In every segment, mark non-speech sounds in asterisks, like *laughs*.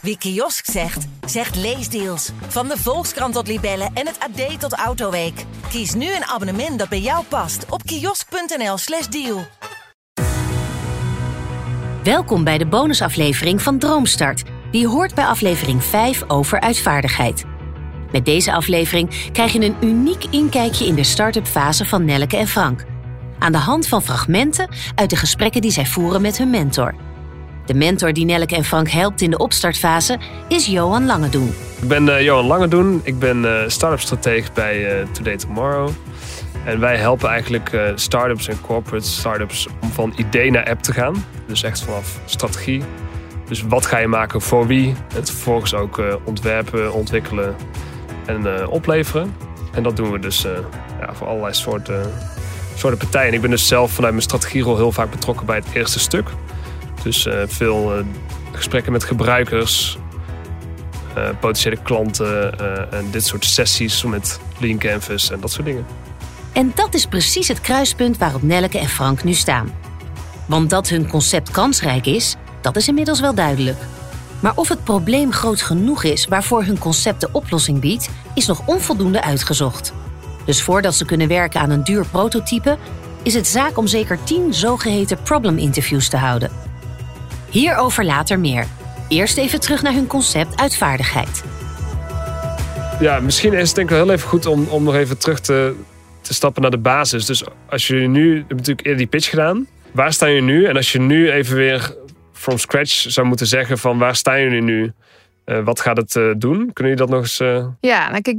Wie kiosk zegt, zegt leesdeals. Van de Volkskrant tot Libellen en het AD tot Autoweek. Kies nu een abonnement dat bij jou past op kiosk.nl/slash deal. Welkom bij de bonusaflevering van Droomstart, die hoort bij aflevering 5 over uitvaardigheid. Met deze aflevering krijg je een uniek inkijkje in de start-up fase van Nelleke en Frank. Aan de hand van fragmenten uit de gesprekken die zij voeren met hun mentor. De mentor die Nelleke en Frank helpt in de opstartfase is Johan Langedoen. Ik ben uh, Johan Langedoen. Ik ben uh, start-up stratege bij uh, Today Tomorrow. En wij helpen eigenlijk start-ups en corporate start-ups om van idee naar app te gaan. Dus echt vanaf strategie. Dus wat ga je maken voor wie? En vervolgens ook ontwerpen, ontwikkelen en opleveren. En dat doen we dus ja, voor allerlei soorten, soorten partijen. ik ben dus zelf vanuit mijn strategierol heel vaak betrokken bij het eerste stuk. Dus uh, veel uh, gesprekken met gebruikers, uh, potentiële klanten en dit soort sessies met Lean Canvas en dat soort dingen. En dat is precies het kruispunt waarop Nelleke en Frank nu staan. Want dat hun concept kansrijk is, dat is inmiddels wel duidelijk. Maar of het probleem groot genoeg is waarvoor hun concept de oplossing biedt, is nog onvoldoende uitgezocht. Dus voordat ze kunnen werken aan een duur prototype, is het zaak om zeker 10 zogeheten problem interviews te houden. Hierover later meer. Eerst even terug naar hun concept uitvaardigheid. Ja, misschien is het denk ik wel heel even goed om, om nog even terug te, te stappen naar de basis. Dus als je nu, hebt natuurlijk eerder die pitch gedaan. Waar staan jullie nu? En als je nu even weer from scratch zou moeten zeggen van waar staan jullie nu? Uh, wat gaat het uh, doen? Kunnen jullie dat nog eens... Uh... Ja, nou kijk,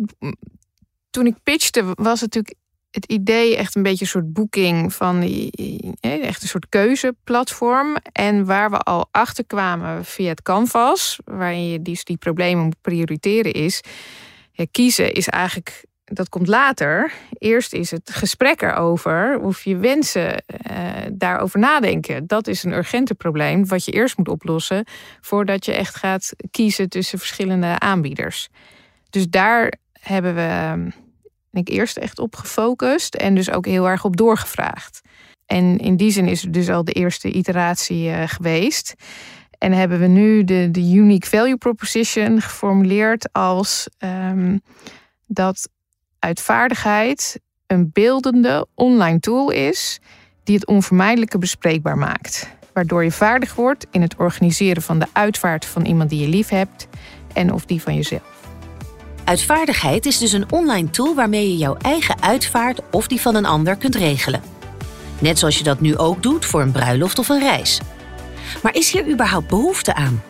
toen ik pitchte was het natuurlijk het idee echt een beetje een soort boeking van echt een soort keuzeplatform. En waar we al achter kwamen via het canvas, waarin je die, die problemen moet prioriteren, is kiezen is eigenlijk. Dat komt later. Eerst is het gesprek erover, of je wensen uh, daarover nadenken. Dat is een urgente probleem wat je eerst moet oplossen voordat je echt gaat kiezen tussen verschillende aanbieders. Dus daar hebben we ik eerst echt op gefocust en dus ook heel erg op doorgevraagd. En in die zin is het dus al de eerste iteratie uh, geweest. En hebben we nu de, de unique value proposition geformuleerd als um, dat uitvaardigheid een beeldende online tool is die het onvermijdelijke bespreekbaar maakt. Waardoor je vaardig wordt in het organiseren van de uitvaart van iemand die je lief hebt en of die van jezelf. Uitvaardigheid is dus een online tool waarmee je jouw eigen uitvaart of die van een ander kunt regelen. Net zoals je dat nu ook doet voor een bruiloft of een reis. Maar is hier überhaupt behoefte aan?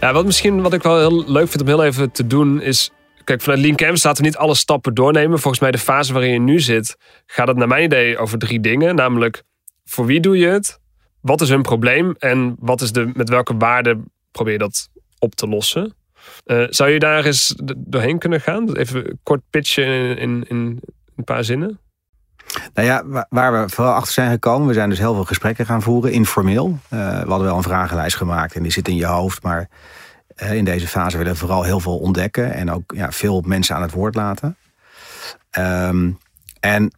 Ja, wat misschien wat ik wel heel leuk vind om heel even te doen is. Kijk, vanuit Lean Canvas laten we niet alle stappen doornemen. Volgens mij de fase waarin je nu zit, gaat het naar mijn idee over drie dingen. Namelijk, voor wie doe je het? Wat is hun probleem? En wat is de, met welke waarde probeer je dat op te lossen? Uh, zou je daar eens doorheen kunnen gaan? Even kort pitchen in, in, een paar zinnen. Nou ja, waar we vooral achter zijn gekomen, we zijn dus heel veel gesprekken gaan voeren, informeel. Uh, we hadden wel een vragenlijst gemaakt en die zit in je hoofd, maar uh, in deze fase willen we vooral heel veel ontdekken en ook ja, veel mensen aan het woord laten. Um, en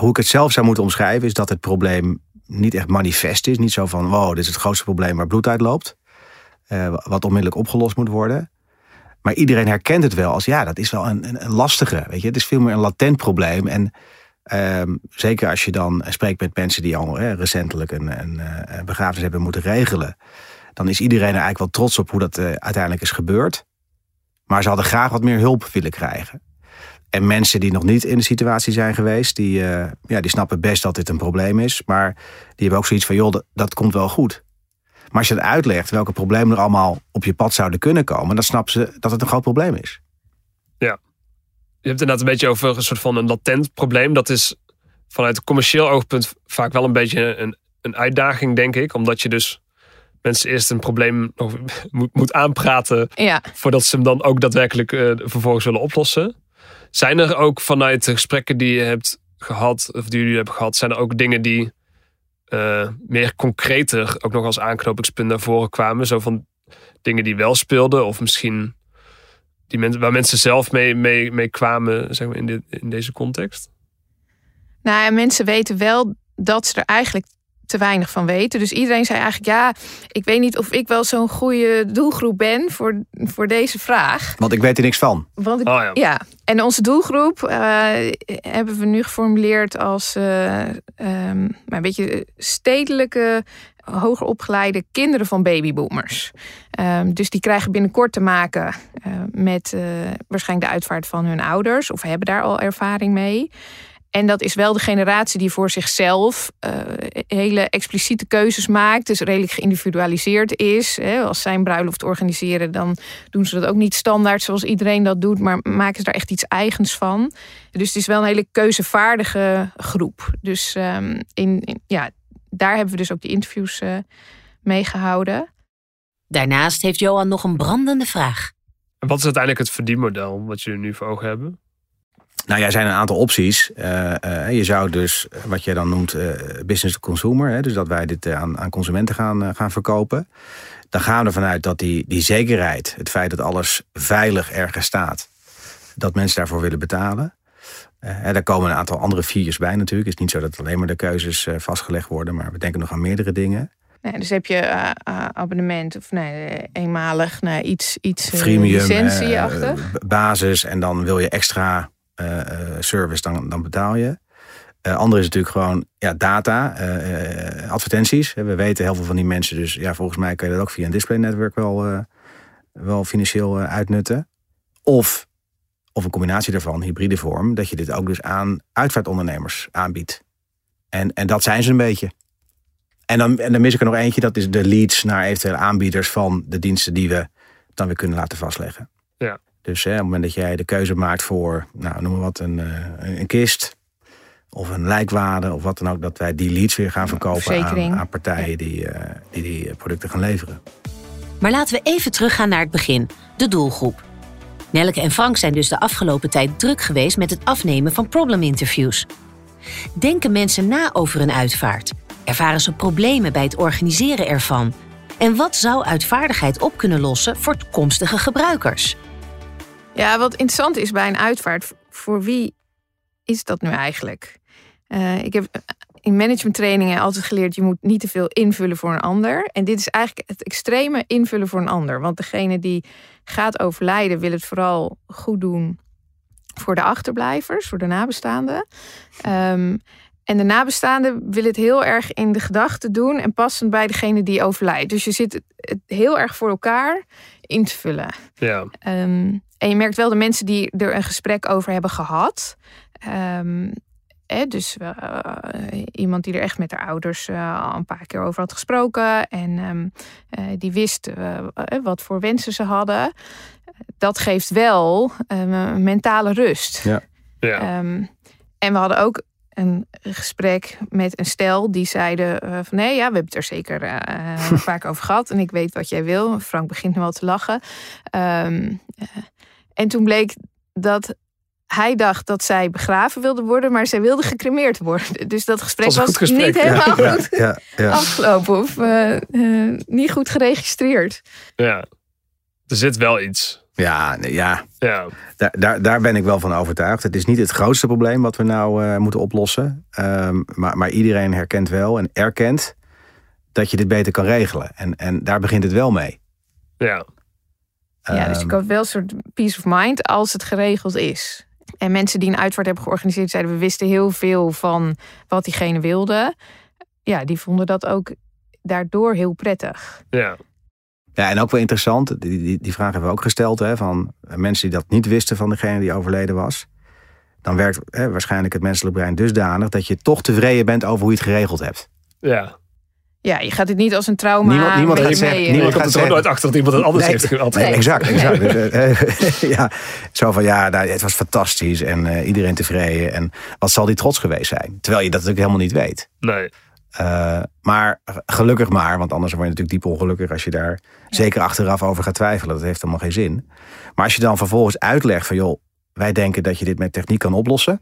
hoe ik het zelf zou moeten omschrijven, is dat het probleem niet echt manifest is. Niet zo van, wow, dit is het grootste probleem waar bloed uitloopt. Uh, wat onmiddellijk opgelost moet worden. Maar iedereen herkent het wel als ja, dat is wel een, een, lastige. Weet je? Het is veel meer een latent probleem. En um, zeker als je dan spreekt met mensen die al hè, recentelijk een, een, eh, een, begrafenis hebben moeten regelen. Dan is iedereen er eigenlijk wel trots op hoe dat uh, uiteindelijk is gebeurd. Maar ze hadden graag wat meer hulp willen krijgen. En mensen die nog niet in de situatie zijn geweest, die, ja, die snappen best dat dit een probleem is. Maar die hebben ook zoiets van, joh, dat komt wel goed. Maar als je het uitlegt welke problemen er allemaal op je pad zouden kunnen komen, dan snappen ze dat het een groot probleem is. Ja. Je hebt het inderdaad een beetje over een soort van een latent probleem. Dat is vanuit commercieel oogpunt vaak wel een beetje een, een uitdaging, denk ik. Omdat je dus mensen eerst een probleem nog *laughs* moet, moet aanpraten. Ja. Voordat ze hem dan ook daadwerkelijk uh, vervolgens willen oplossen. Zijn er ook vanuit de gesprekken die je hebt gehad, of die jullie hebben gehad, zijn er ook dingen die uh, meer concreter ook nog als aanknopingspunt naar voren kwamen. Zo van dingen die wel speelden, of misschien die mensen waar mensen zelf mee, mee, kwamen zeg maar, in, dit, in deze context? Nou mensen weten wel dat ze er eigenlijk te weinig van weten. Dus iedereen zei eigenlijk, ja, ik weet niet of ik wel zo'n goede doelgroep ben voor, voor deze vraag. Want ik weet er niks van. Want ik, Oh ja. ja. en onze doelgroep eh, hebben we nu geformuleerd als eh, ehm, maar een beetje stedelijke, hoger opgeleide kinderen van babyboomers. Ehm, dus die krijgen binnenkort te maken eh, met eh, waarschijnlijk de uitvaart van hun ouders, of hebben daar al ervaring mee. En dat is wel de generatie die voor zichzelf eh, hele expliciete keuzes maakt. Dus redelijk geïndividualiseerd is. Hè. Als zij een bruiloft organiseren, dan doen ze dat ook niet standaard zoals iedereen dat doet. Maar maken ze daar echt iets eigens van. Dus het is wel een hele keuzevaardige groep. Dus ehm, in, in- ja, daar hebben we dus ook die interviews eh mee gehouden. Daarnaast heeft Johan nog een brandende vraag. En wat is uiteindelijk het verdienmodel wat jullie nu voor ogen hebben? Nou ja, er zijn een aantal opties. Eh, eh, je zou dus, eh, wat jij dan noemt, business to consumer. Hè, dus dat wij dit aan, aan consumenten gaan, gaan verkopen. Dan gaan we ervan uit dat die, die zekerheid, het feit dat alles veilig ergens staat, dat mensen daarvoor willen betalen. En daar komen een aantal andere viertjes bij natuurlijk. Het is niet zo dat alleen maar de keuzes vastgelegd worden, maar we denken nog aan meerdere dingen. Nee, dus heb je abonnement of nee, eenmalig naar iets, iets Freemium, licentieachtig. b- basis en dan wil je extra eh, eh, service, dan, dan betaal je. Eh andere is natuurlijk gewoon ja, data, advertenties. We weten heel veel van die mensen, dus ja, volgens mij kun je dat ook via een display netwerk wel, wel financieel uitnutten. Of, of een combinatie daarvan, hybride vorm, dat je dit ook dus aan uitvaartondernemers aanbiedt. En, en dat zijn ze een beetje. En dan, en dan mis ik er nog eentje, dat is de leads naar eventuele aanbieders van de diensten die we dan weer kunnen laten vastleggen. Ja. Dus hè, op het moment dat jij de keuze maakt voor, nou, noem maar wat, een, eh, een kist of een lijkwade of wat dan ook, dat wij die leads weer gaan verkopen aan, aan partijen die, eh, die die producten gaan leveren. Maar laten we even teruggaan naar het begin, de doelgroep. Nelke en Frank zijn dus de afgelopen tijd druk geweest met het afnemen van probleminterviews. Denken mensen na over een uitvaart? Ervaren ze problemen bij het organiseren ervan? En wat zou uitvaardigheid op kunnen lossen voor toekomstige gebruikers? Ja, wat interessant is bij een uitvaart, voor wie is dat nu eigenlijk? Eh, ik heb in managementtrainingen altijd geleerd, je moet niet te veel invullen voor een ander. En dit is eigenlijk het extreme invullen voor een ander. Want degene die gaat overlijden, wil het vooral goed doen voor de achterblijvers, voor de nabestaanden. Ehm, en de nabestaanden willen het heel erg in de gedachten doen en passend bij degene die overlijdt. Dus je zit het- het heel erg voor elkaar in te vullen. Ja, Ehm, en je merkt wel de mensen die er een gesprek over hebben gehad. Ehm, hè, dus eh, iemand die er echt met haar ouders eh, al een paar keer over had gesproken. En ehm, eh, die wist wat voor wensen ze hadden. Dat geeft wel eh, mentale rust. Ja. ja. Ehm, en we hadden ook een gesprek met een stel die zeiden eh, van nee, ja, we hebben het er zeker *laughs* vaak over gehad en ik weet wat jij wil. Frank begint nu al te lachen. Ehm, eh, en toen bleek dat hij dacht dat zij begraven wilde worden, maar zij wilde gecremeerd worden. *laughs* Dus dat gesprek was gesprek, niet ja. helemaal Ja, goed ja, ja. afgelopen of eh, eh, niet goed geregistreerd. ja. Er zit wel iets. ja, nee, ja. Ja, Daar, daar, daar ben ik wel van overtuigd. Het is niet het grootste probleem wat we nou eh, moeten oplossen. Ehm, maar, maar iedereen herkent wel en erkent dat je dit beter kan regelen. En, en daar begint het wel mee. ja. Ja, dus Ehm, ik had wel een soort peace of mind als het geregeld is. En mensen die een uitvaart hebben georganiseerd zeiden... we wisten heel veel van wat diegene wilde. Ja, die vonden dat ook daardoor heel prettig. ja. Ja, en ook wel interessant, die, die, die vraag hebben we ook gesteld, hè, van mensen die dat niet wisten van degene die overleden was. Dan werkt hè, waarschijnlijk het menselijk brein dusdanig dat je toch tevreden bent over hoe je het geregeld hebt. ja. Ja, je gaat het niet als een trauma Niemand- niemand gaat zeggen- mee, niemand gaat er nooit achter dat iemand het anders Nee, heeft gehad. Nee, Nee. exact. exact. Dus, eh, *laughs* ja, zo van ja, nou, het was fantastisch en eh, iedereen tevreden. En wat zal die trots geweest zijn? Terwijl je dat natuurlijk helemaal niet weet. Nee. Eh, maar gelukkig maar, want anders word je natuurlijk diep ongelukkig als je daar zeker achteraf over gaat twijfelen. Dat heeft helemaal geen zin. Maar als je dan vervolgens uitlegt van joh, wij denken dat je dit met techniek kan oplossen.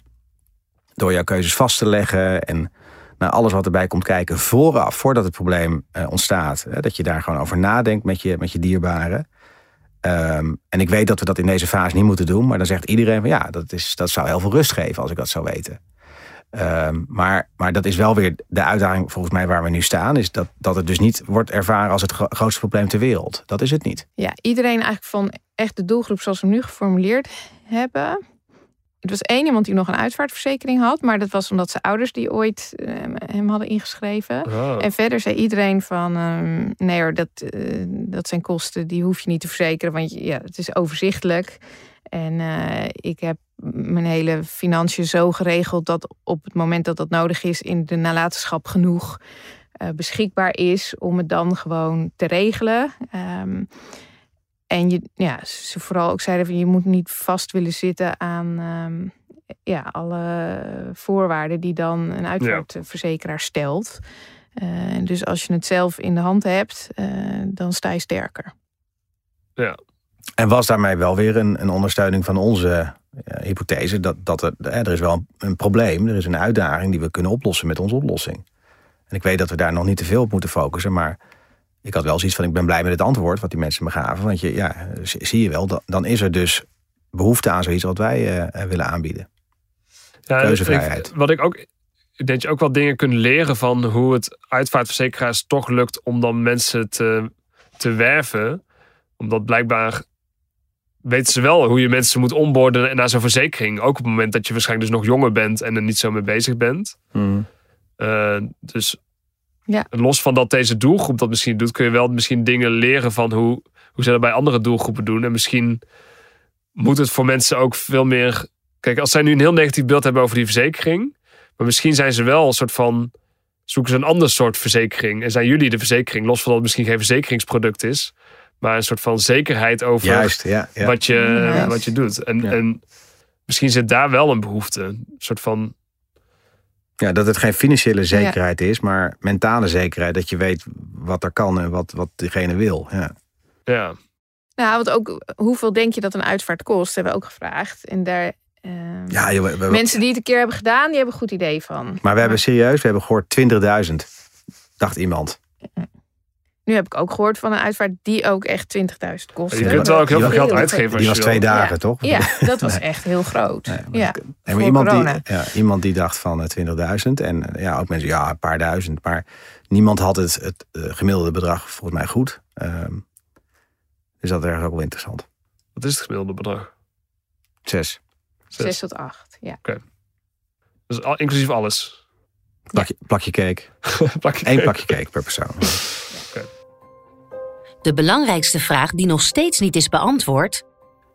Door jouw keuzes vast te leggen en nou, alles wat erbij komt kijken vooraf, voordat het probleem eh, ontstaat. Hè, dat je daar gewoon over nadenkt met je, met je dierbaren. Ehm, en ik weet dat we dat in deze fase niet moeten doen, maar dan zegt iedereen van ja, dat, is, dat zou heel veel rust geven als ik dat zou weten. Ehm, maar, maar dat is wel weer de uitdaging volgens mij waar we nu staan. Is dat, dat het dus niet wordt ervaren als het grootste probleem ter wereld. Dat is het niet. Ja, iedereen eigenlijk van echt de doelgroep zoals we hem nu geformuleerd hebben. Het was één iemand die nog een uitvaartverzekering had. Maar dat was omdat zijn ouders die ooit ehm, hem hadden ingeschreven. Oh. En verder zei iedereen van... ehm, nee hoor, dat, eh, dat zijn kosten, die hoef je niet te verzekeren. Want ja, het is overzichtelijk. En eh, ik heb mijn hele financiën zo geregeld... dat op het moment dat dat nodig is... in de nalatenschap genoeg eh, beschikbaar is... om het dan gewoon te regelen. Ehm, en je, ja, ze vooral ook zeiden van je moet niet vast willen zitten aan ehm, ja, alle voorwaarden die dan een uitvaartverzekeraar stelt. Eh, dus als je het zelf in de hand hebt, eh, dan sta je sterker. En was daarmee wel weer een, een ondersteuning van onze eh, hypothese. Dat, dat er, er is wel een, een probleem, er is een uitdaging die we kunnen oplossen met onze oplossing. En ik weet dat we daar nog niet te veel op moeten focussen. Maar ik had wel zoiets van, ik ben blij met het antwoord wat die mensen me gaven. Want je, ja, zie je wel, dan, dan is er dus behoefte aan zoiets wat wij eh, willen aanbieden. Ja, Keuzevrijheid. ik- wat ik ook. Ik denk dat je ook wel dingen kunt leren van hoe het uitvaartverzekeraars toch lukt om dan mensen te, te werven. Omdat blijkbaar weten ze wel hoe je mensen moet onboorden naar zo'n verzekering. Ook op het moment dat je waarschijnlijk dus nog jonger bent en er niet zo mee bezig bent. Eh, dus Ja. los van dat deze doelgroep dat misschien doet, kun je wel misschien dingen leren van hoe, hoe ze dat bij andere doelgroepen doen. En misschien moet het voor mensen ook veel meer. Kijk, als zij nu een heel negatief beeld hebben over die verzekering, maar misschien zijn ze wel een soort van. zoeken ze een ander soort verzekering. En zijn jullie de verzekering, los van dat het misschien geen verzekeringsproduct is, maar een soort van zekerheid over Juist, ja. ja. wat, je, Ja. wat je doet. En, Ja. en misschien zit daar wel een behoefte. Een soort van. Ja, dat het geen financiële zekerheid is, maar mentale zekerheid. Dat je weet wat er kan en wat, wat diegene wil. Ja. Ja, Nou, want ook hoeveel denk je dat een uitvaart kost, hebben we ook gevraagd. En daar, ehm, Ja, joh, we- we- mensen die het een keer hebben gedaan, die hebben een goed idee van. maar we hebben serieus, we hebben gehoord 20.000, dacht iemand. Nu heb ik ook gehoord van een uitvaart die ook echt 20.000 kost. je kunt wel ook heel veel geld uitgeven. als Die was twee dagen, Ja. toch? Ja, *laughs* dat was echt heel groot. Nee, maar ja, Nee, voor maar iemand, die, corona. ja, iemand die dacht van eh, 20.000. En eh, ja, ook mensen, ja, een paar duizend. Maar niemand had het, het eh, gemiddelde bedrag volgens mij goed. Ehm, dus dat is erg ook wel interessant. Wat is het gemiddelde bedrag? Zes. Zes. 6 tot 8. Ja. Dus al, inclusief alles. Plakje, plakje cake. *laughs* Plakje Eén cake. plakje cake per persoon. *laughs* De belangrijkste vraag die nog steeds niet is beantwoord,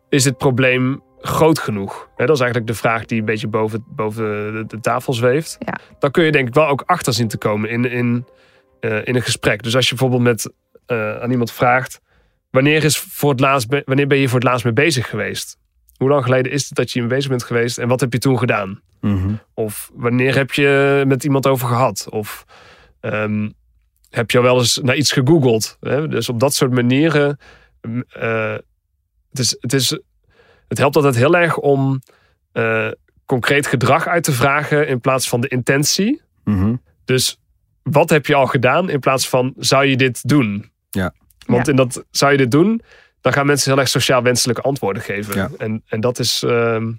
Is het probleem groot genoeg? Hè, dat is eigenlijk de vraag die een beetje boven, boven de, tafel zweeft. Ja. Dan kun je denk ik wel ook achter zien te komen in, in, eh, in een gesprek. Dus als je bijvoorbeeld met, eh, aan iemand vraagt... Wanneer, is voor het laatst, wanneer ben je voor het laatst mee bezig geweest? Hoe lang geleden is het dat je mee bezig bent geweest? En wat heb je toen gedaan? Mhm. Of wanneer heb je met iemand over gehad? Of ehm, heb je al wel eens naar iets gegoogeld? Hè? Dus op dat soort manieren. eh, het, is, het, is, het helpt altijd heel erg om eh, concreet gedrag uit te vragen in plaats van de intentie. Mhm. Dus wat heb je al gedaan in plaats van zou je dit doen? Ja. Want Ja. in dat zou je dit doen, dan gaan mensen heel erg sociaal wenselijke antwoorden geven. Ja. En, en dat is ehm,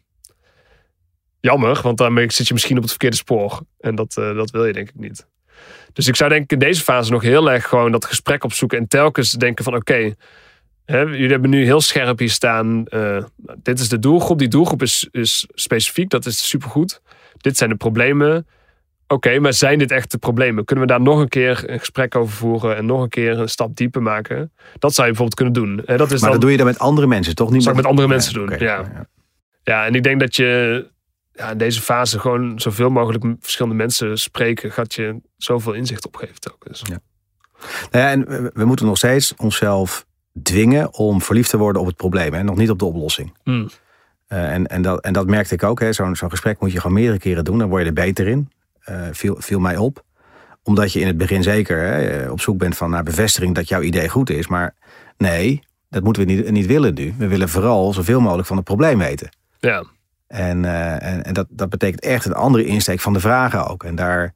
jammer, want daarmee zit je misschien op het verkeerde spoor. En dat, eh, dat wil je denk ik niet. Dus ik zou denk ik in deze fase nog heel erg gewoon dat gesprek opzoeken en telkens denken van oké, jullie hebben nu heel scherp hier staan. eh, dit is de doelgroep. Die doelgroep is, is specifiek, dat is supergoed. Dit zijn de problemen. Oké, maar zijn dit echt de problemen? Kunnen we daar nog een keer een gesprek over voeren en nog een keer een stap dieper maken? Dat zou je bijvoorbeeld kunnen doen. En dat is Maar dan, dat doe je dan met andere mensen, toch? Niet Zou ik met andere mensen Ja, doen, ja. Ja, en ik denk dat je ja, in deze fase gewoon zoveel mogelijk verschillende mensen spreken, gaat je zoveel inzicht opgeven telkens. Ja. Nou ja, en we, moeten nog steeds onszelf dwingen om verliefd te worden op het probleem. En nog niet op de oplossing. Hmm. Eh, en, en, dat, en dat merkte ik ook. hè. Zo'n zo'n gesprek moet je gewoon meerdere keren doen. Dan word je er beter in. Eh, viel, viel mij op. Omdat je in het begin zeker hè, op zoek bent van naar bevestiging dat jouw idee goed is. Maar nee, dat moeten we niet, niet willen nu. We willen vooral zoveel mogelijk van het probleem weten. Ja, En, eh, en, en dat, dat betekent echt een andere insteek van de vragen ook. En daar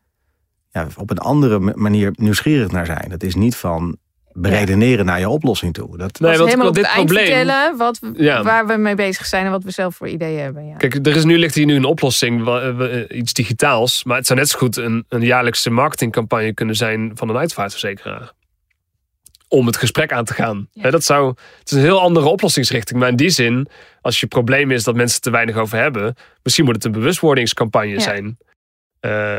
ja, op een andere ma- manier nieuwsgierig naar zijn. Dat is niet van, beredeneren naar je oplossing toe. Dat, Nee, want, helemaal op dit het probleem. vertellen wat, Ja. waar we mee bezig zijn en wat we zelf voor ideeën hebben. Ja. Kijk, er is nu ligt hier nu een oplossing, wa- wa- iets digitaals. Maar het zou net zo goed een, een jaarlijkse marketingcampagne kunnen zijn van een uitvaartverzekeraar. Om het gesprek aan te gaan. Ja. Dat zou, het is een heel andere oplossingsrichting. Maar in die zin, als je probleem is dat mensen te weinig over hebben, misschien moet het een bewustwordingscampagne Ja. zijn. Eh,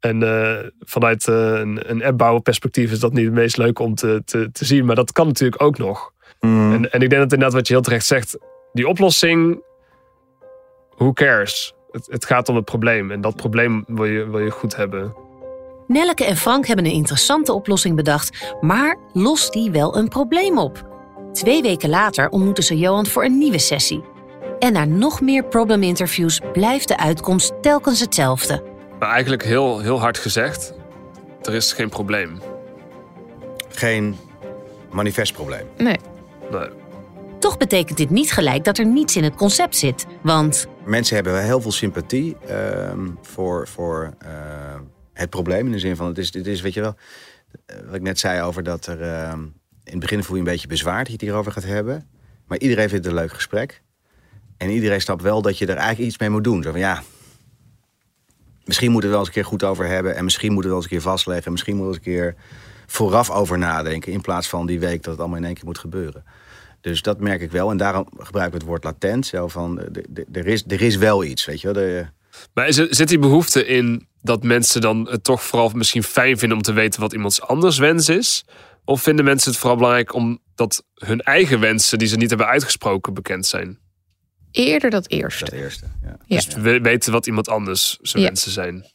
en eh, vanuit eh, een, een appbouwerperspectief is dat niet het meest leuk om te, te, te zien. Maar dat kan natuurlijk ook nog. Mm. En, en ik denk dat inderdaad wat je heel terecht zegt, die oplossing, who cares? Het, het gaat om het probleem en dat probleem wil je, wil je goed hebben. Nelleke en Frank hebben een interessante oplossing bedacht, maar lost die wel een probleem op? Twee weken later ontmoeten ze Johan voor een nieuwe sessie. En na nog meer problem interviews blijft de uitkomst telkens hetzelfde. Maar eigenlijk heel, heel hard gezegd, er is geen probleem. Geen manifest probleem. Nee. Nee. Toch betekent dit niet gelijk dat er niets in het concept zit. Want Mensen hebben wel heel veel sympathie ehm, voor, voor ehm, het probleem. In de zin van, het is, het is weet je wel, eh, wat ik net zei over dat er... ehm, in het begin voel je een beetje bezwaar dat je het hierover gaat hebben. Maar iedereen vindt het een leuk gesprek. En iedereen snapt wel dat je er eigenlijk iets mee moet doen. Zo van, ja, misschien moeten we wel eens een keer goed over hebben. En misschien moeten we wel eens een keer vastleggen. Misschien moeten we eens een keer vooraf over nadenken. In plaats van die week dat het allemaal in één keer moet gebeuren. Dus dat merk ik wel. En daarom gebruik ik het woord latent. Zo van, eh, er is, er is wel iets, weet je wel. Maar is er, zit die behoefte in dat mensen dan het toch vooral misschien fijn vinden om te weten wat iemands anders wens is? Of vinden mensen het vooral belangrijk omdat hun eigen wensen die ze niet hebben uitgesproken bekend zijn? Eerder dat eerste. dat eerste. Ja. Ja. Dus we weten wat iemand anders zijn Ja. wensen zijn.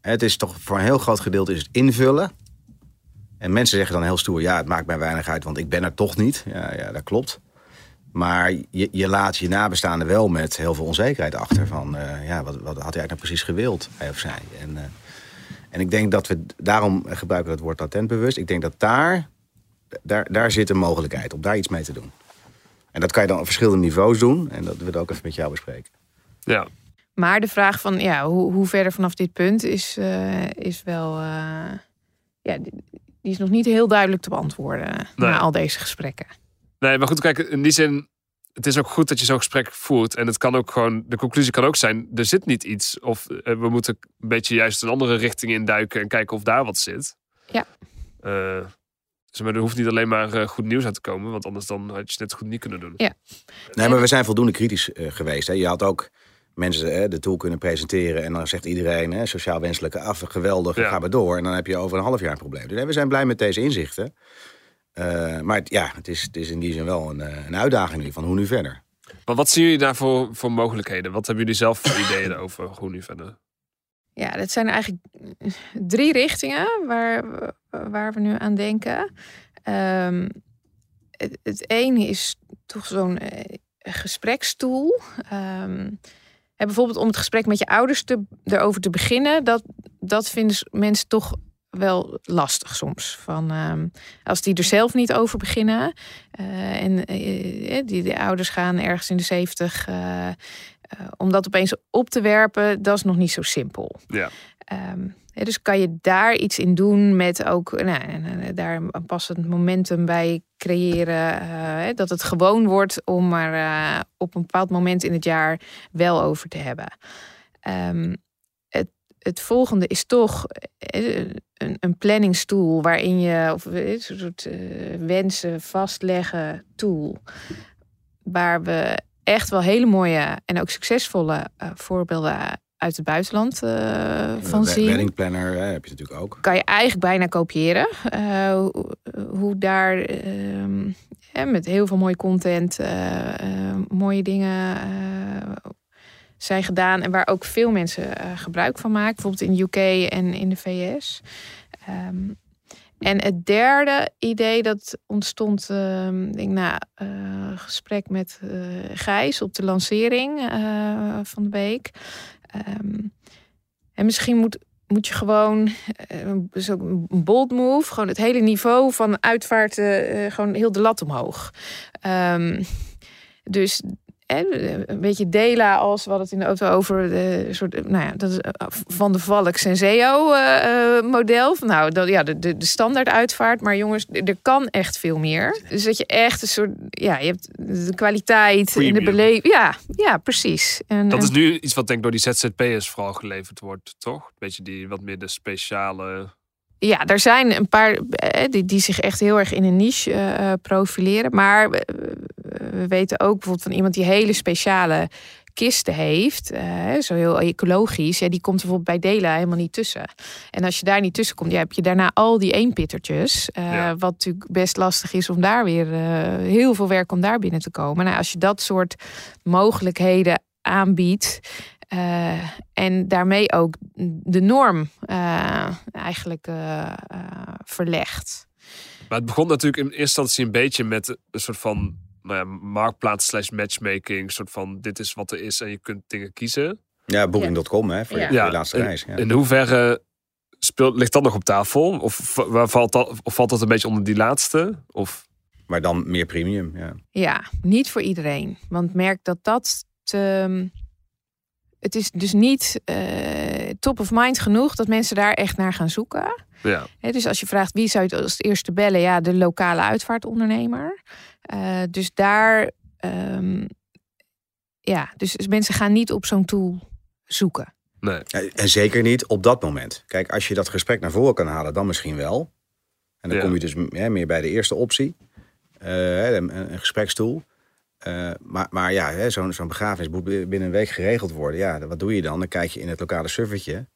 Het is toch voor een heel groot gedeelte is het invullen. En mensen zeggen dan heel stoer: ja, het maakt mij weinig uit, want ik ben er toch niet. Ja, ja dat klopt. Maar je, je laat je nabestaanden wel met heel veel onzekerheid achter. Van eh, ja, wat, wat had hij eigenlijk nou precies gewild, hij of zij? En, eh, en ik denk dat we daarom gebruiken we het woord latent bewust. Ik denk dat daar, daar, daar zit een mogelijkheid om daar iets mee te doen. En dat kan je dan op verschillende niveaus doen. En dat wil ik ook even met jou bespreken. Ja. Maar de vraag van ja, hoe, hoe verder vanaf dit punt is, eh, is wel. eh, ja, die, die is nog niet heel duidelijk te beantwoorden na al deze gesprekken. Nee, maar goed, kijk, in die zin, het is ook goed dat je zo'n gesprek voert. En het kan ook gewoon, de conclusie kan ook zijn, er zit niet iets. Of eh, we moeten een beetje juist een andere richting induiken en kijken of daar wat zit. Ja. Eh, dus maar er hoeft niet alleen maar eh, goed nieuws uit te komen, want anders dan had je het net goed niet kunnen doen. Ja. Nee, maar we zijn voldoende kritisch eh, geweest. Hè. Je had ook mensen de tool kunnen presenteren. En dan zegt iedereen, hè, sociaal wenselijke af, geweldig, Ja. ga maar door. En dan heb je over een half jaar een probleem. Dus we zijn blij met deze inzichten. Eh, maar het- ja, het is, het is in die zin wel een, eh, een uitdaging nu, van hoe nu verder. Maar wat zien jullie daarvoor voor mogelijkheden? Wat hebben jullie zelf voor *coughs* ideeën over hoe nu verder? Ja, dat zijn eigenlijk drie richtingen waar, we- waar we nu aan denken. Ehm, het, het ene is toch zo'n eh, gesprekstoel. Ehm, hè, bijvoorbeeld om het gesprek met je ouders te, erover te beginnen. Dat, dat vinden mensen toch wel lastig soms. Van, ehm, als die er zelf niet over beginnen. eh, en eh, die, die ouders gaan ergens in de zeventig... eh, eh, om dat opeens op te werpen, dat is nog niet zo simpel. Ja. Ehm, dus kan je daar iets in doen met ook nou, daar een passend momentum bij creëren. eh, dat het gewoon wordt om er eh, op een bepaald moment in het jaar wel over te hebben. Ehm, het, volgende is toch eh, een, een planningstool waarin je of eh, een soort eh, wensen vastleggen tool. Waar we echt wel hele mooie en ook succesvolle eh, voorbeelden uit het buitenland eh, van zien Wedding planner hè, heb je natuurlijk ook. kan je eigenlijk bijna kopiëren. Eh, hoe, hoe daar ehm, met heel veel mooie content, eh, eh, mooie dingen eh, zijn gedaan. En waar ook veel mensen eh, gebruik van maken. Bijvoorbeeld in UK en in de VS. Ehm, en het derde idee dat ontstond, ik denk na eh, gesprek met eh, Gijs op de lancering van de week. Ehm, en misschien moet, moet je gewoon, dus ook een bold move, gewoon het hele niveau van uitvaart, gewoon heel de lat omhoog. Dus een beetje Dela als we hadden het in de auto over de soort, nou ja, dat is eh, van de Valk Senseo uh, model. Nou, dat, ja, de, de, de standaard uitvaart. Maar jongens, er kan echt veel meer. Dus dat je echt een soort, ja, je hebt de kwaliteit in de beleving. Ja, ja, precies. En, dat is nu iets wat denk ik door die ZZP'ers vooral geleverd wordt, toch? Beetje die wat meer de speciale ja, er zijn een paar die, die zich echt heel erg in een niche uh, profileren. Maar we weten ook bijvoorbeeld van iemand die hele speciale kisten heeft, uh, zo heel ecologisch, ja, die komt bijvoorbeeld bij delen helemaal niet tussen. En als je daar niet tussen komt, ja, heb je daarna al die eenpittertjes. Uh, Wat natuurlijk best lastig is om daar weer heel veel werk om daar binnen te komen. Nou, als je dat soort mogelijkheden aanbiedt, en daarmee ook de norm eigenlijk verlegt. Maar het begon natuurlijk in eerste instantie een beetje met een soort van nou ja, marktplaats slash matchmaking. Een soort van dit is wat er is en je kunt dingen kiezen. Ja, booking.com hè, voor je, ja. laatste reis. Ja. In hoeverre speelt, ligt dat nog op tafel? Of, waar valt dat, of valt dat een beetje onder die laatste? Of... Maar dan meer premium, ja. Ja, niet voor iedereen. Want merk dat dat te het is dus niet uh, top of mind genoeg dat mensen daar echt naar gaan zoeken. Ja. dus als je vraagt wie zou je als eerste bellen, ja, de lokale uitvaartondernemer. Uh, dus daar, um, ja, dus mensen gaan niet op zo'n tool zoeken. Nee. En zeker niet op dat moment. Kijk, als je dat gesprek naar voren kan halen, dan misschien wel. En dan kom je dus meer bij de eerste optie. Uh, een, een gesprekstoel. Uh, maar, maar ja, zo'n zo'n begrafenis moet binnen een week geregeld worden. Ja, wat doe je dan? Dan kijk je in het lokale servertje.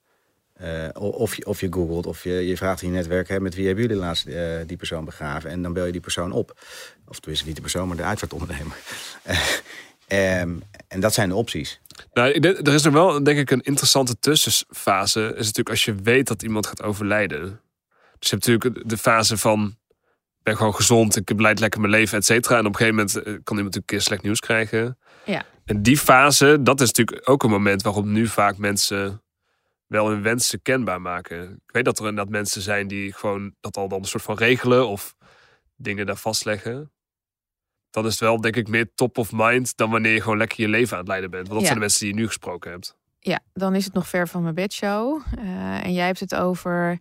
Uh, of, je, of je googelt of je, je vraagt in je netwerk... Hè, met wie hebben jullie laatst uh, die persoon begraven? En dan bel je die persoon op. Of tenminste niet de persoon, maar de uitvaartondernemer. um, *laughs* en dat zijn de opties. Nou, er is er wel, denk ik, een interessante tussenfase. Is natuurlijk als je weet dat iemand gaat overlijden. Dus je hebt natuurlijk de fase van ben gewoon gezond, ik leid lekker mijn leven, et cetera. En op een gegeven moment eh, kan iemand natuurlijk een keer slecht nieuws krijgen. Ja. En die fase, dat is natuurlijk ook een moment waarop nu vaak mensen wel hun wensen kenbaar maken. Ik weet dat er inderdaad mensen zijn die gewoon dat al dan een soort van regelen of dingen daar vastleggen. Dan is het wel, denk ik, meer top of mind dan wanneer je gewoon lekker je leven aan het leiden bent. Want dat zijn de mensen die je nu gesproken hebt. Ja, dan is het nog ver van mijn bedshow. Uh, en jij hebt het over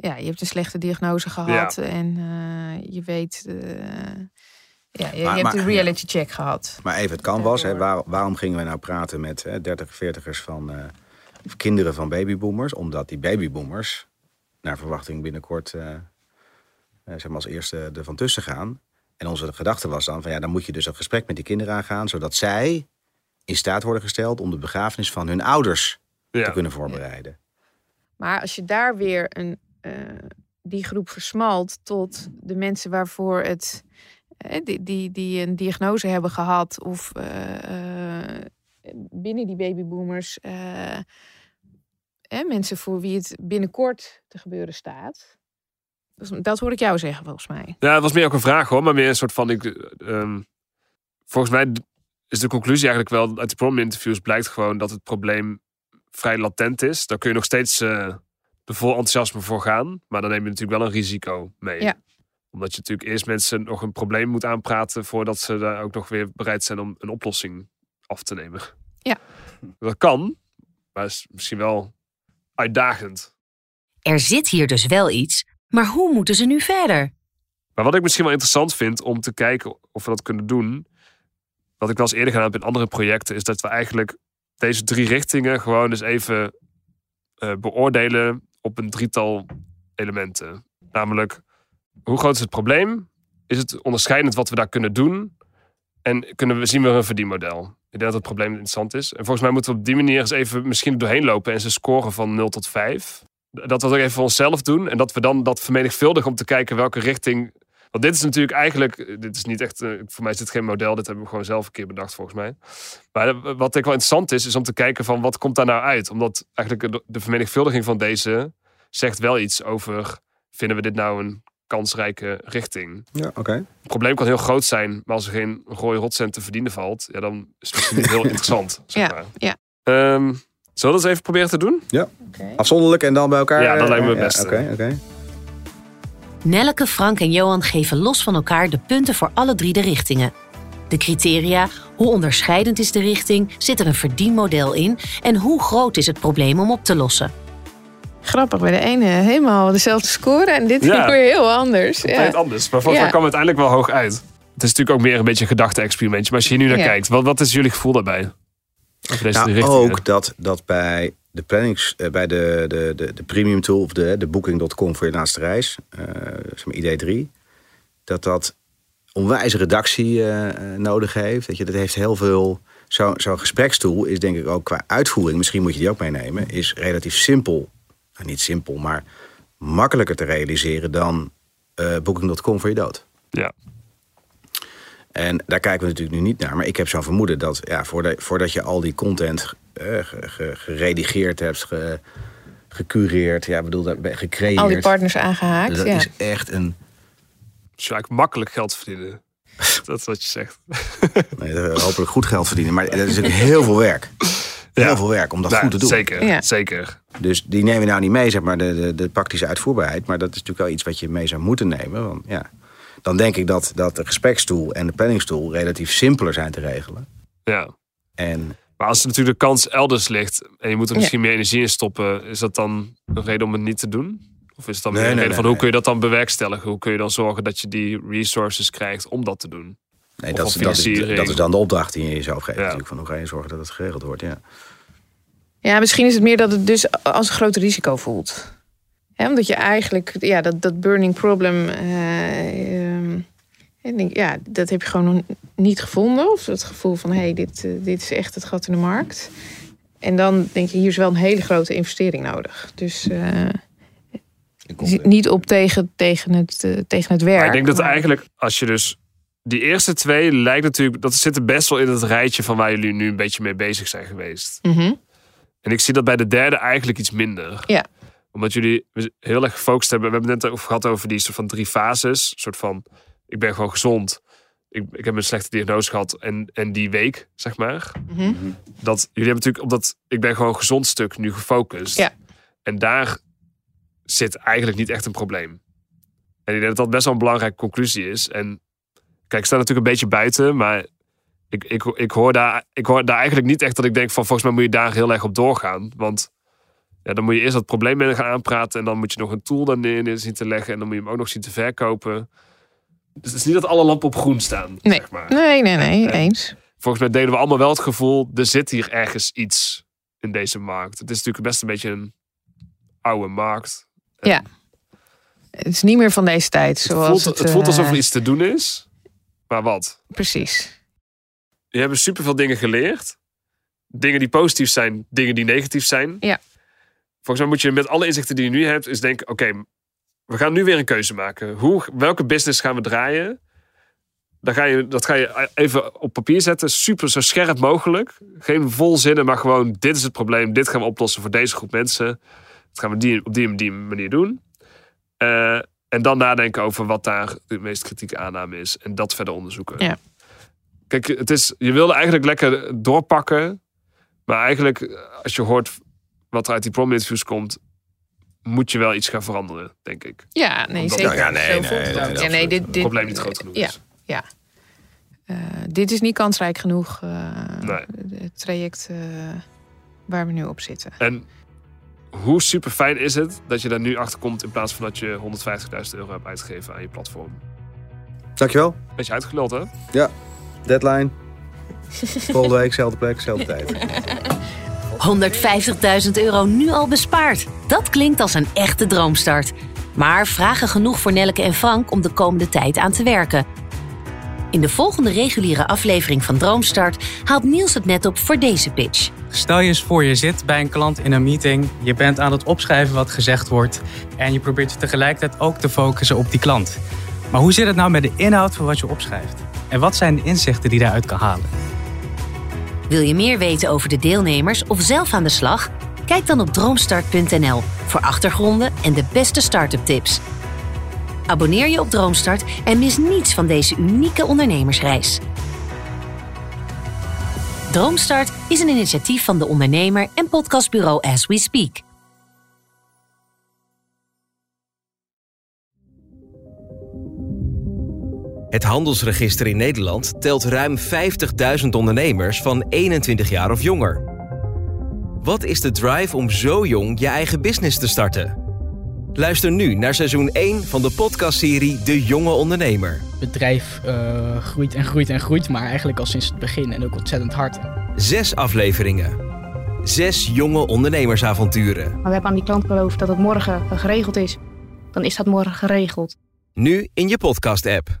ja, je hebt een slechte diagnose gehad en uh, je weet. Uh, ja, je, maar, hebt een reality check gehad. Maar even, het kan was. Hè, waar, waarom gingen we nou praten met hè, 30, 40ers van uh, kinderen van babyboomers? Omdat die babyboomers, naar verwachting binnenkort, zeg maar als eerste ervan tussen gaan. En onze gedachte was dan van ja, dan moet je dus een gesprek met die kinderen aangaan, zodat zij in staat worden gesteld om de begrafenis van hun ouders te kunnen voorbereiden. Maar als je daar weer een uh, die groep versmalt tot de mensen waarvoor het, uh, die, die, die een diagnose hebben gehad of uh, binnen die babyboomers mensen voor wie het binnenkort te gebeuren staat. Dat hoor ik jou zeggen, volgens mij. Ja, het was meer ook een vraag hoor, maar meer een soort van. Ik, um, volgens mij is de conclusie eigenlijk wel uit de problem-interviews blijkt gewoon dat het probleem vrij latent is. Daar kun je nog steeds er vol enthousiasme voor gaan. Maar dan neem je natuurlijk wel een risico mee. Ja. Omdat je natuurlijk eerst mensen nog een probleem moet aanpraten voordat ze daar ook nog weer bereid zijn om een oplossing af te nemen. Ja. Dat kan, maar is misschien wel uitdagend. Er zit hier dus wel iets, maar hoe moeten ze nu verder? Maar wat ik misschien wel interessant vind om te kijken of we dat kunnen doen, wat ik wel eens eerder gedaan heb in andere projecten, is dat we eigenlijk deze drie richtingen gewoon eens even uh, beoordelen op een drietal elementen. Namelijk, hoe groot is het probleem? Is het onderscheidend wat we daar kunnen doen? En kunnen we, zien we een verdienmodel? Ik denk dat het probleem interessant is. En volgens mij moeten we op die manier eens even misschien doorheen lopen en ze scoren van 0 tot 5. Dat we dat even voor onszelf doen en dat we dan dat vermenigvuldigen om te kijken welke richting. Want dit is natuurlijk eigenlijk, dit is niet echt, eh, voor mij is dit geen model, dit hebben we gewoon zelf een keer bedacht volgens mij. Maar wat ik wel interessant is, is om te kijken van wat komt daar nou uit? Omdat eigenlijk de vermenigvuldiging van deze zegt wel iets over, vinden we dit nou een kansrijke richting? Ja, oké. Het probleem kan heel groot zijn, maar als er geen rode rotcent te verdienen valt, ja, dan is het misschien niet heel *laughs* interessant. Zeg maar. ja, ja. Um, zullen we dat eens even proberen te doen? Ja. Afzonderlijk en dan bij elkaar? Ja, dat lijkt me het beste. Oké, oké. Nelleke, Frank en Johan geven los van elkaar de punten voor alle drie de richtingen. De criteria Hoe onderscheidend is de richting? Zit er een verdienmodel in? En hoe groot is het probleem om op te lossen? Grappig, bij de ene helemaal dezelfde score en dit Ja. *laughs* weer heel anders. Compleet Ja. anders. Maar volgens mij kwam het uiteindelijk wel hoog uit. Het is natuurlijk ook meer een beetje een gedachte-experimentje. Maar als je hier nu naar Ja. kijkt, wat, wat is jullie gevoel daarbij? Over deze Nou, ook dat, dat bij de plannings, eh, bij de, de, de, de premium tool of de, de booking.com voor je laatste reis, eh zeg maar ID3, dat dat onwijze redactie eh, nodig heeft. Dat je dat heeft heel veel. Zo'n zo'n gesprekstoel is denk ik ook qua uitvoering, misschien moet je die ook meenemen, is relatief simpel. Nou, niet simpel, maar makkelijker te realiseren dan eh booking.com voor je dood. Ja. En daar kijken we natuurlijk nu niet naar. Maar ik heb zo'n vermoeden dat ja, voordat, voordat je al die content eh, ge- geredigeerd hebt, ge, gecureerd, ja, bedoel, dat- gecreëerd. Al die partners aangehaakt. dat ja. is echt een. Dus makkelijk geld verdienen. *laughs* dat is wat je zegt. Nee, dat- hopelijk goed geld verdienen. Maar dat is ook heel veel werk. *laughs* Heel veel werk om dat goed te doen. Zeker, Ja. zeker. Dus die nemen we nou niet mee, zeg maar, de, de, de praktische uitvoerbaarheid. Maar dat is natuurlijk wel iets wat je mee zou moeten nemen. Want ja, dan denk ik dat, dat de gesprekstoel en de planningstoel relatief simpeler zijn te regelen. Ja. En Maar als er natuurlijk de kans elders ligt en je moet er Ja. misschien meer energie in stoppen, is dat dan een reden om het niet te doen? Of is het dan Nee, meer een nee, reden nee, van hoe nee. kun je dat dan bewerkstelligen? Hoe kun je dan zorgen dat je die resources krijgt om dat te doen? nee, dat, is, dat, is, dat is dan de opdracht die je jezelf geeft. Ja. Natuurlijk, van hoe ga je zorgen dat het geregeld wordt. Ja. Ja, misschien is het meer dat het dus als een groot risico voelt. Hè, omdat je eigenlijk, ja, dat, dat burning problem, eh, ehm, ik denk, ja, dat heb je gewoon nog niet gevonden. Of het gevoel van, hé, hey, dit, eh, dit is echt het gat in de markt. En dan denk je, hier is wel een hele grote investering nodig. Dus eh, niet op tegen, tegen, het, tegen het werk. Maar ik denk dat maar- eigenlijk, als je dus. Die eerste twee lijkt natuurlijk. Dat zitten best wel in het rijtje van waar jullie nu een beetje mee bezig zijn geweest. Mhm. En ik zie dat bij de derde eigenlijk iets minder. Ja. Omdat jullie heel erg gefocust hebben. We hebben het net over gehad over die soort van drie fases. Een soort van, ik ben gewoon gezond. Ik, ik heb een slechte diagnose gehad. En, en die week, zeg maar. Mhm. Dat, jullie hebben natuurlijk op dat ik ben gewoon gezond stuk nu gefocust. Ja. En daar zit eigenlijk niet echt een probleem. En ik denk dat dat best wel een belangrijke conclusie is. En kijk, ik sta natuurlijk een beetje buiten, maar ik, ik, ik, hoor daar, ik hoor daar eigenlijk niet echt dat ik denk van volgens mij moet je daar heel erg op doorgaan. Want ja, dan moet je eerst dat probleem mee gaan aanpraten en dan moet je nog een tool daarin in zien te leggen en dan moet je hem ook nog zien te verkopen. Dus het is niet dat alle lampen op groen staan, Nee. zeg maar. Nee, nee, nee, Ja. eens. Volgens mij delen we allemaal wel het gevoel, er zit hier ergens iets in deze markt. Het is natuurlijk best een beetje een oude markt. Het is niet meer van deze tijd. Het Zoals voelt, het, het voelt alsof eh, er iets te doen is, maar wat? Precies. Je hebt superveel dingen geleerd. Dingen die positief zijn, dingen die negatief zijn. Ja. Volgens mij moet je met alle inzichten die je nu hebt, is denken: oké, we gaan nu weer een keuze maken. Hoe, welke business gaan we draaien? Dan ga je, dat ga je even op papier zetten, super zo scherp mogelijk. Geen volzinnen, maar gewoon: dit is het probleem, dit gaan we oplossen voor deze groep mensen. Dat gaan we die, op die en die manier doen. Eh, en dan nadenken over wat daar de meest kritieke aanname is. En dat verder onderzoeken. Ja. Kijk, het is, je wilde eigenlijk lekker doorpakken. Maar eigenlijk, als je hoort wat er uit die prom interviews komt, moet je wel iets gaan veranderen, denk ik. Ja, nee, Omdat- zeker. Ja, nee, Zo nee, nee, nee, ja, nee, dit, Het dit, probleem niet groot genoeg ja, is. ja. Eh, dit is niet kansrijk genoeg, eh, Nee. het traject eh, waar we nu op zitten. En hoe super fijn is het dat je daar nu achter komt in plaats van dat je 150.000 euro hebt uitgegeven aan je platform. Dankjewel. Beetje uitgeluld, hè? Deadline. Volgende week, zelfde plek, zelfde tijd. 150.000 euro nu al bespaard. Dat klinkt als een echte droomstart. Maar vragen genoeg voor Nelleke en Frank om de komende tijd aan te werken. In de volgende reguliere aflevering van Droomstart haalt Niels het net op voor deze pitch. Stel je eens voor, je zit bij een klant in een meeting, je bent aan het opschrijven wat gezegd wordt en je probeert je tegelijkertijd ook te focussen op die klant. Maar hoe zit het nou met de inhoud van wat je opschrijft? En wat zijn de inzichten die daaruit kan halen? Wil je meer weten over de deelnemers of zelf aan de slag? Kijk dan op droomstart.nl voor achtergronden en de beste start-up tips. Abonneer je op Droomstart en mis niets van deze unieke ondernemersreis. Droomstart is een initiatief van de ondernemer en podcastbureau As We Speak. Het handelsregister in Nederland telt ruim 50.000 ondernemers van 21 jaar of jonger. Wat is de drive om zo jong je eigen business te starten? Luister nu naar seizoen 1 van de podcastserie De Jonge Ondernemer. Het bedrijf uh, groeit en groeit en groeit, maar eigenlijk al sinds het begin en ook ontzettend hard. Zes afleveringen. Zes jonge ondernemersavonturen. Maar we hebben aan die klant beloofd dat het morgen geregeld is. Dan is dat morgen geregeld. Nu in je podcast-app.